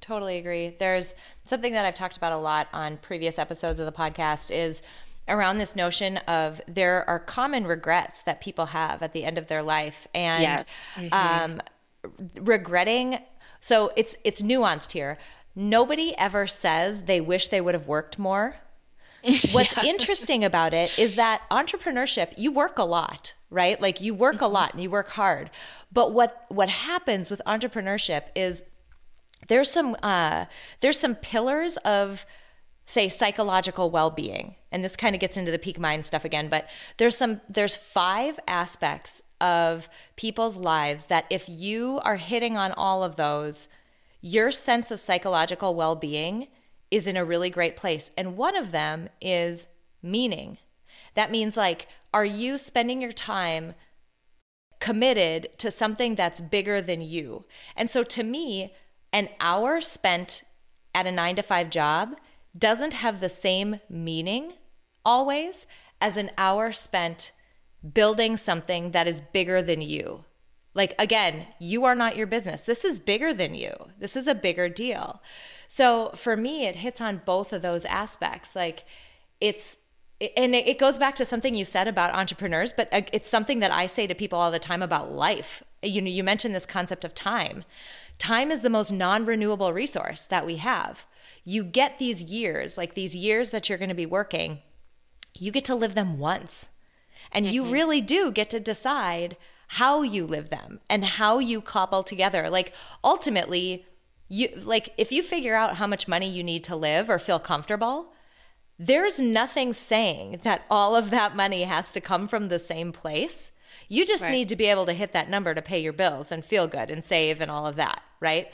Totally agree. There's something that I've talked about a lot on previous episodes of the podcast is around this notion of there are common regrets that people have at the end of their life and yes. mm-hmm. um, regretting so it's it's nuanced here nobody ever says they wish they would have worked more. What's yeah. interesting about it is that entrepreneurship, you work a lot, right? Like you work a mm-hmm. lot and you work hard. But what what happens with entrepreneurship is there's some uh, there's some pillars of say psychological well-being and this kind of gets into the peak mind stuff again but there's some there's five aspects of people's lives that if you are hitting on all of those your sense of psychological well being is in a really great place. And one of them is meaning. That means like, are you spending your time committed to something that's bigger than you? And so to me, an hour spent at a nine to five job doesn't have the same meaning always as an hour spent building something that is bigger than you. Like, again, you are not your business. This is bigger than you. This is a bigger deal. So for me, it hits on both of those aspects. Like, it's, and it goes back to something you said about entrepreneurs, but uh, it's something that I say to people all the time about life. You know, you mentioned this concept of time. Time is the most non renewable resource that we have. You get these years, like these years that you're going to be working, you get to live them once. And mm-hmm. you really do get to decide how you live them and how you cobble together. Like ultimately, you like if you figure out how much money you need to live or feel comfortable, there's nothing saying that all of that money has to come from the same place. You just right. need to be able to hit that number to pay your bills and feel good and save and all of that, right?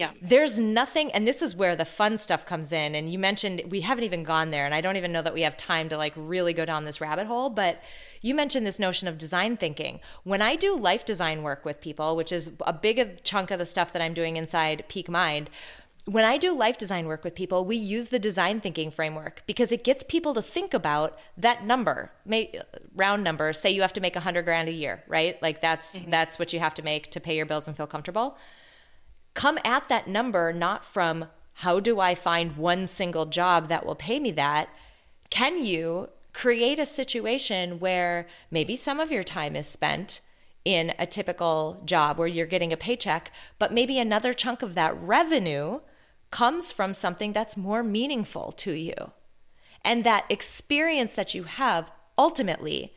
Yeah. There's nothing, and this is where the fun stuff comes in. And you mentioned we haven't even gone there, and I don't even know that we have time to like really go down this rabbit hole, but you mentioned this notion of design thinking. When I do life design work with people, which is a big chunk of the stuff that I'm doing inside Peak Mind, when I do life design work with people, we use the design thinking framework because it gets people to think about that number, may, round number. Say you have to make a hundred grand a year, right? Like that's mm-hmm. that's what you have to make to pay your bills and feel comfortable come at that number not from how do I find one single job that will pay me that? Can you create a situation where maybe some of your time is spent in a typical job where you're getting a paycheck, but maybe another chunk of that revenue comes from something that's more meaningful to you? And that experience that you have ultimately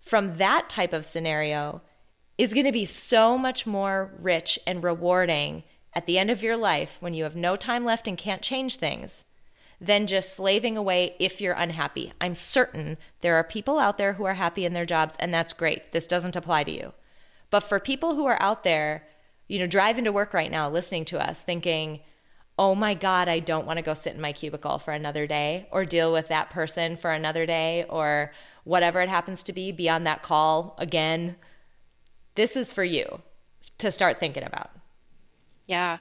from that type of scenario is going to be so much more rich and rewarding at the end of your life when you have no time left and can't change things than just slaving away if you're unhappy. I'm certain there are people out there who are happy in their jobs, and that's great. This doesn't apply to you. But for people who are out there, you know, driving to work right now, listening to us, thinking, oh my God, I don't want to go sit in my cubicle for another day or deal with that person for another day or whatever it happens to be, be on that call again this is for you to start thinking about. Yeah.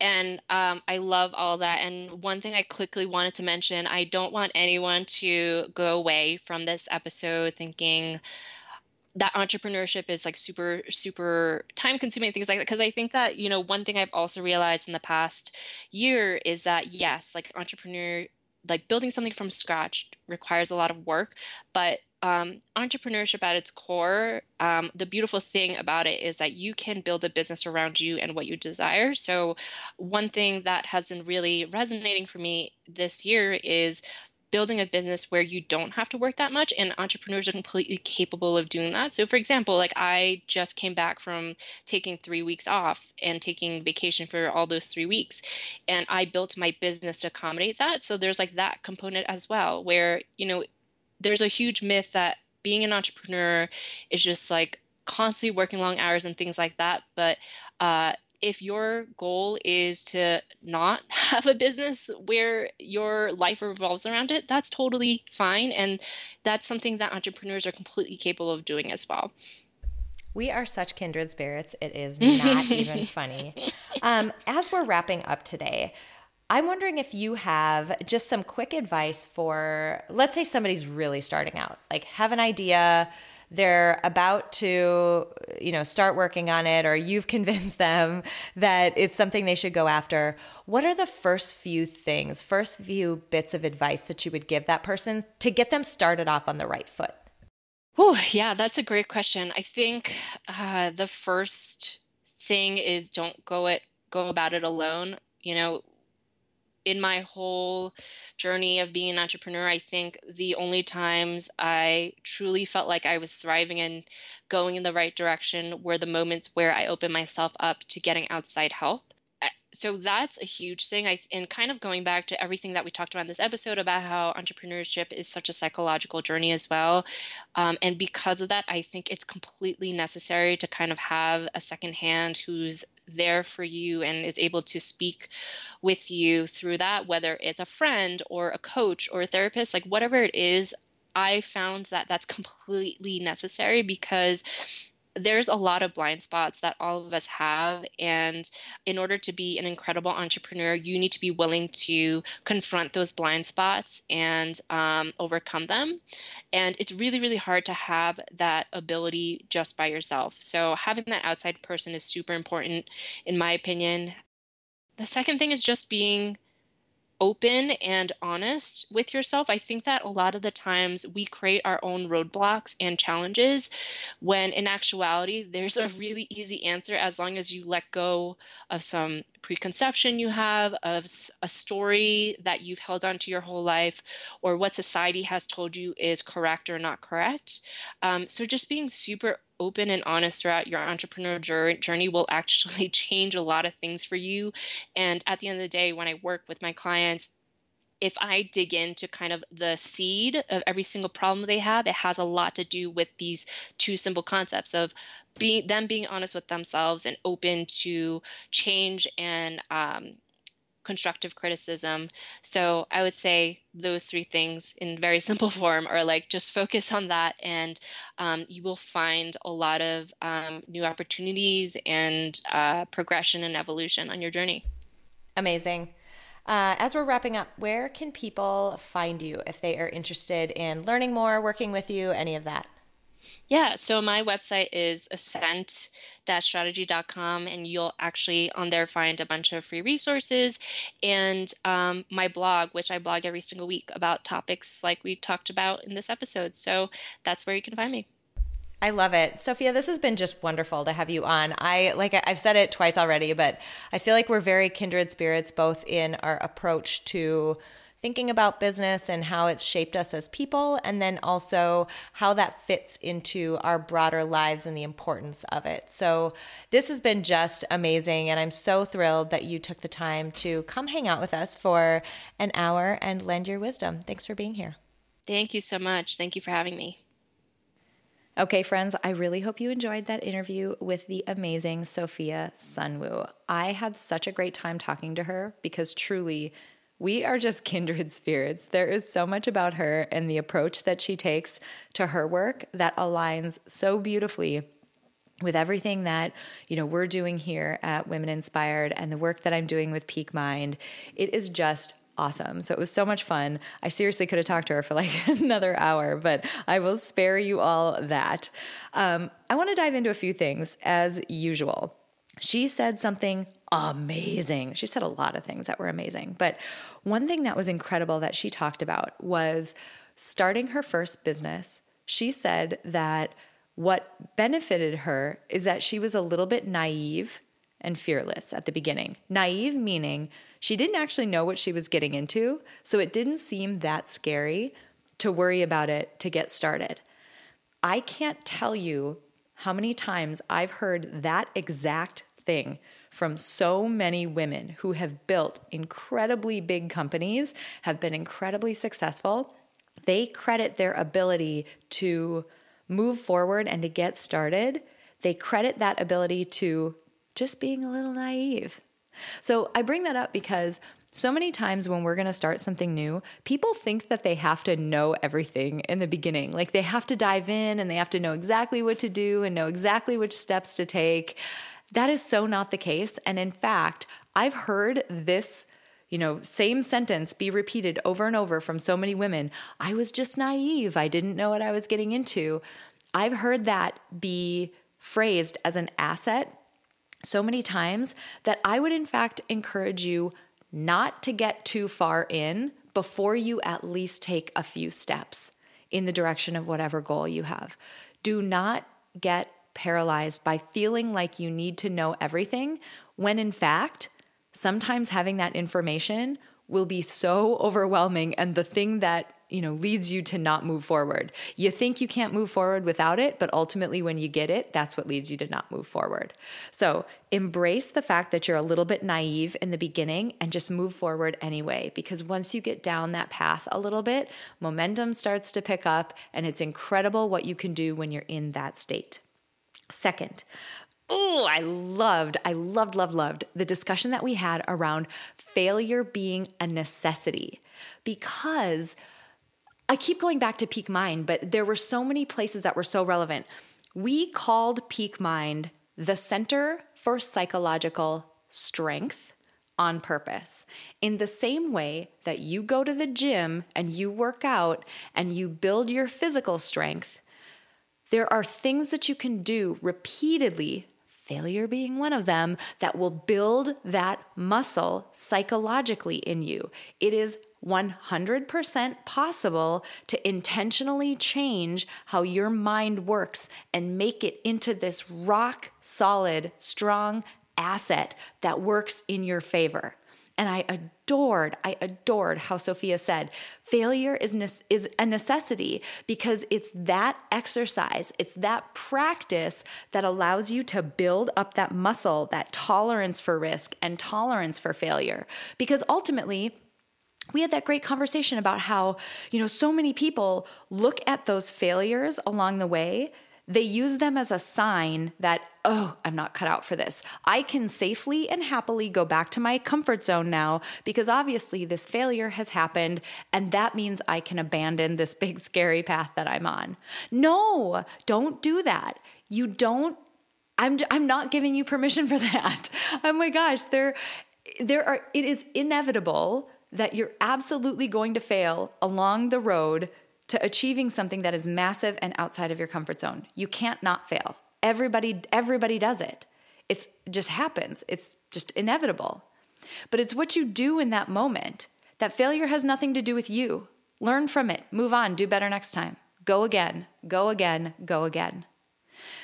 And um, I love all that. And one thing I quickly wanted to mention I don't want anyone to go away from this episode thinking, that entrepreneurship is like super super time consuming things like that because i think that you know one thing i've also realized in the past year is that yes like entrepreneur like building something from scratch requires a lot of work but um, entrepreneurship at its core, um, the beautiful thing about it is that you can build a business around you and what you desire. So, one thing that has been really resonating for me this year is building a business where you don't have to work that much and entrepreneurs are completely capable of doing that so for example like i just came back from taking three weeks off and taking vacation for all those three weeks and i built my business to accommodate that so there's like that component as well where you know there's a huge myth that being an entrepreneur is just like constantly working long hours and things like that. But uh, if your goal is to not have a business where your life revolves around it, that's totally fine. And that's something that entrepreneurs are completely capable of doing as well. We are such kindred spirits. It is not even funny. Um, as we're wrapping up today, I'm wondering if you have just some quick advice for, let's say somebody's really starting out, like have an idea, they're about to, you know, start working on it, or you've convinced them that it's something they should go after. What are the first few things, first few bits of advice that you would give that person to get them started off on the right foot? Oh, yeah, that's a great question. I think uh, the first thing is don't go it go about it alone. You know, in my whole journey of being an entrepreneur, I think the only times I truly felt like I was thriving and going in the right direction were the moments where I opened myself up to getting outside help so that's a huge thing. I, and kind of going back to everything that we talked about in this episode about how entrepreneurship is such a psychological journey as well um, and because of that i think it's completely necessary to kind of have a second hand who's there for you and is able to speak with you through that whether it's a friend or a coach or a therapist like whatever it is I found that that's completely necessary because there's a lot of blind spots that all of us have. And in order to be an incredible entrepreneur, you need to be willing to confront those blind spots and um, overcome them. And it's really, really hard to have that ability just by yourself. So having that outside person is super important, in my opinion. The second thing is just being open and honest with yourself. I think that a lot of the times we create our own roadblocks and challenges when in actuality there's a really easy answer as long as you let go of some preconception you have of a story that you've held on to your whole life or what society has told you is correct or not correct. Um, so just being super open and honest throughout your entrepreneurial journey will actually change a lot of things for you. And at the end of the day, when I work with my clients, if I dig into kind of the seed of every single problem they have, it has a lot to do with these two simple concepts of being them being honest with themselves and open to change and um, constructive criticism. So I would say those three things in very simple form are like just focus on that, and um, you will find a lot of um, new opportunities and uh, progression and evolution on your journey. Amazing. Uh, as we're wrapping up, where can people find you if they are interested in learning more, working with you, any of that? Yeah, so my website is ascent-strategy.com, and you'll actually on there find a bunch of free resources and um, my blog, which I blog every single week about topics like we talked about in this episode. So that's where you can find me. I love it. Sophia, this has been just wonderful to have you on. I like I've said it twice already, but I feel like we're very kindred spirits both in our approach to thinking about business and how it's shaped us as people, and then also how that fits into our broader lives and the importance of it. So, this has been just amazing, and I'm so thrilled that you took the time to come hang out with us for an hour and lend your wisdom. Thanks for being here. Thank you so much. Thank you for having me. Okay, friends, I really hope you enjoyed that interview with the amazing Sophia Sunwoo. I had such a great time talking to her because truly, we are just kindred spirits. There is so much about her and the approach that she takes to her work that aligns so beautifully with everything that you know we're doing here at Women Inspired and the work that I'm doing with Peak Mind. It is just awesome. So it was so much fun. I seriously could have talked to her for like another hour, but I will spare you all that. Um, I want to dive into a few things as usual. She said something amazing. She said a lot of things that were amazing, but one thing that was incredible that she talked about was starting her first business. She said that what benefited her is that she was a little bit naive and fearless at the beginning. Naive meaning she didn't actually know what she was getting into, so it didn't seem that scary to worry about it to get started. I can't tell you how many times I've heard that exact thing from so many women who have built incredibly big companies, have been incredibly successful. They credit their ability to move forward and to get started. They credit that ability to just being a little naive. So I bring that up because so many times when we're going to start something new, people think that they have to know everything in the beginning. Like they have to dive in and they have to know exactly what to do and know exactly which steps to take. That is so not the case. And in fact, I've heard this you know, same sentence be repeated over and over from so many women. I was just naive. I didn't know what I was getting into. I've heard that be phrased as an asset so many times that I would, in fact, encourage you not to get too far in before you at least take a few steps in the direction of whatever goal you have. Do not get paralyzed by feeling like you need to know everything when in fact, sometimes having that information will be so overwhelming and the thing that you know leads you to not move forward. You think you can't move forward without it but ultimately when you get it that's what leads you to not move forward. So embrace the fact that you're a little bit naive in the beginning and just move forward anyway because once you get down that path a little bit momentum starts to pick up and it's incredible what you can do when you're in that state Second, oh, I loved, I loved, loved, loved the discussion that we had around failure being a necessity because I keep going back to peak mind, but there were so many places that were so relevant. We called peak mind the Center for Psychological Strength on purpose. In the same way that you go to the gym and you work out and you build your physical strength, there are things that you can do repeatedly, failure being one of them, that will build that muscle psychologically in you. It is 100% possible to intentionally change how your mind works and make it into this rock solid, strong asset that works in your favor. And I adored, I adored how Sophia said, failure is, ne- is a necessity because it's that exercise, it's that practice that allows you to build up that muscle, that tolerance for risk and tolerance for failure. Because ultimately, we had that great conversation about how, you know, so many people look at those failures along the way. They use them as a sign that, oh, I'm not cut out for this. I can safely and happily go back to my comfort zone now because obviously this failure has happened and that means I can abandon this big scary path that I'm on. No, don't do that. You don't I'm I'm not giving you permission for that. Oh my gosh, there there are it is inevitable that you're absolutely going to fail along the road to achieving something that is massive and outside of your comfort zone. You can't not fail. Everybody everybody does it. It's it just happens. It's just inevitable. But it's what you do in that moment. That failure has nothing to do with you. Learn from it. Move on. Do better next time. Go again. Go again. Go again.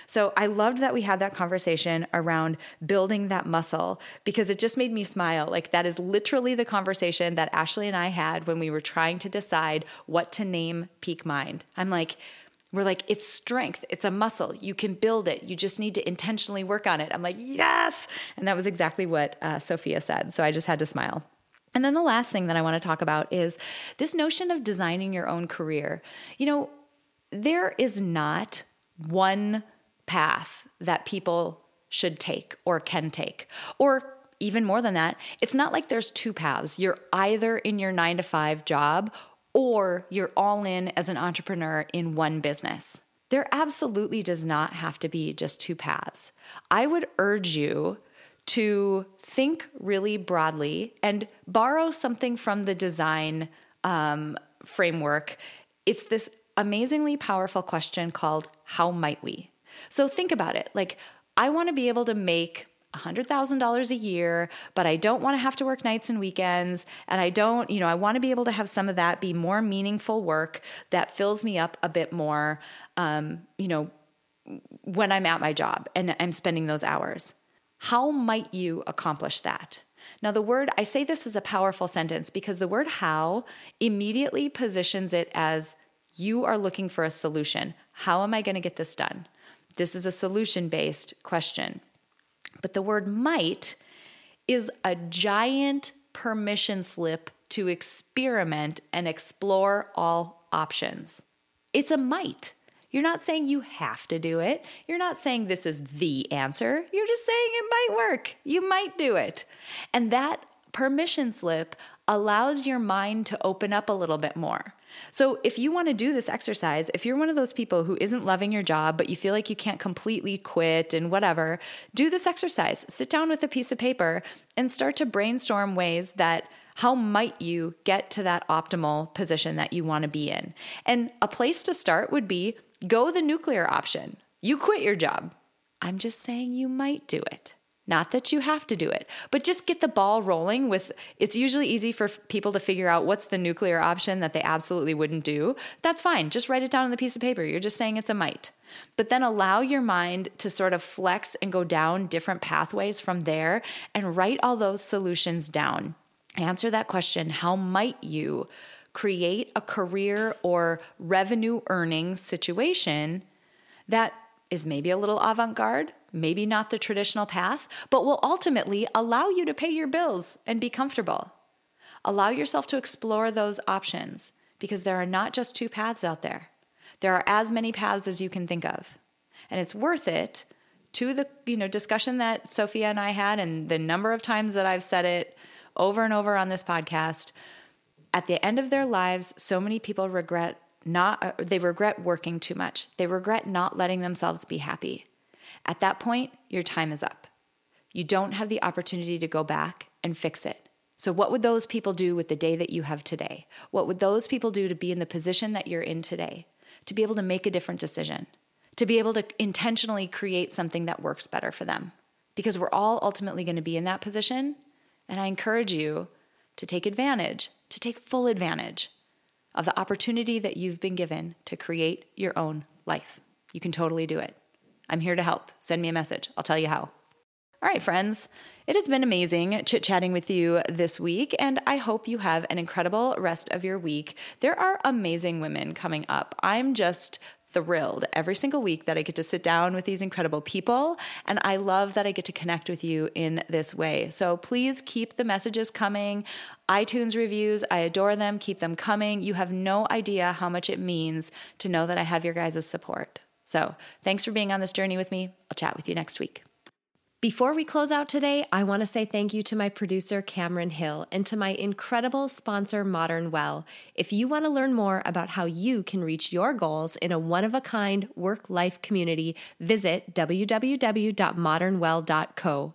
So I loved that we had that conversation around building that muscle because it just made me smile. Like that is literally the conversation that Ashley and I had when we were trying to decide what to name Peak Mind. I'm like, we're like, it's strength, it's a muscle. You can build it. You just need to intentionally work on it. I'm like, yes. And that was exactly what uh, Sophia said. So I just had to smile. And then the last thing that I want to talk about is this notion of designing your own career. You know, there is not one path that people should take or can take. Or even more than that, it's not like there's two paths. You're either in your nine to five job or you're all in as an entrepreneur in one business. There absolutely does not have to be just two paths. I would urge you to think really broadly and borrow something from the design um, framework. It's this amazingly powerful question called How Might We? So think about it. Like, I want to be able to make $100,000 a year, but I don't want to have to work nights and weekends. And I don't, you know, I want to be able to have some of that be more meaningful work that fills me up a bit more, um, you know, when I'm at my job and I'm spending those hours. How might you accomplish that? Now, the word, I say this is a powerful sentence because the word how immediately positions it as you are looking for a solution. How am I going to get this done? This is a solution based question. But the word might is a giant permission slip to experiment and explore all options. It's a might. You're not saying you have to do it. You're not saying this is the answer. You're just saying it might work. You might do it. And that permission slip allows your mind to open up a little bit more. So, if you want to do this exercise, if you're one of those people who isn't loving your job, but you feel like you can't completely quit and whatever, do this exercise. Sit down with a piece of paper and start to brainstorm ways that how might you get to that optimal position that you want to be in? And a place to start would be go the nuclear option. You quit your job. I'm just saying you might do it. Not that you have to do it, but just get the ball rolling with it's usually easy for people to figure out what's the nuclear option that they absolutely wouldn't do. That's fine. Just write it down on the piece of paper. You're just saying it's a might. But then allow your mind to sort of flex and go down different pathways from there and write all those solutions down. Answer that question How might you create a career or revenue earning situation that is maybe a little avant garde, maybe not the traditional path, but will ultimately allow you to pay your bills and be comfortable. Allow yourself to explore those options because there are not just two paths out there. There are as many paths as you can think of. And it's worth it to the you know discussion that Sophia and I had and the number of times that I've said it over and over on this podcast. At the end of their lives, so many people regret not uh, they regret working too much. They regret not letting themselves be happy. At that point, your time is up. You don't have the opportunity to go back and fix it. So, what would those people do with the day that you have today? What would those people do to be in the position that you're in today? To be able to make a different decision, to be able to intentionally create something that works better for them. Because we're all ultimately going to be in that position. And I encourage you to take advantage, to take full advantage of the opportunity that you've been given to create your own life. You can totally do it. I'm here to help. Send me a message, I'll tell you how. All right, friends, it has been amazing chit chatting with you this week, and I hope you have an incredible rest of your week. There are amazing women coming up. I'm just thrilled every single week that I get to sit down with these incredible people. And I love that I get to connect with you in this way. So please keep the messages coming. iTunes reviews, I adore them. Keep them coming. You have no idea how much it means to know that I have your guys' support. So thanks for being on this journey with me. I'll chat with you next week. Before we close out today, I want to say thank you to my producer, Cameron Hill, and to my incredible sponsor, Modern Well. If you want to learn more about how you can reach your goals in a one of a kind work life community, visit www.modernwell.co.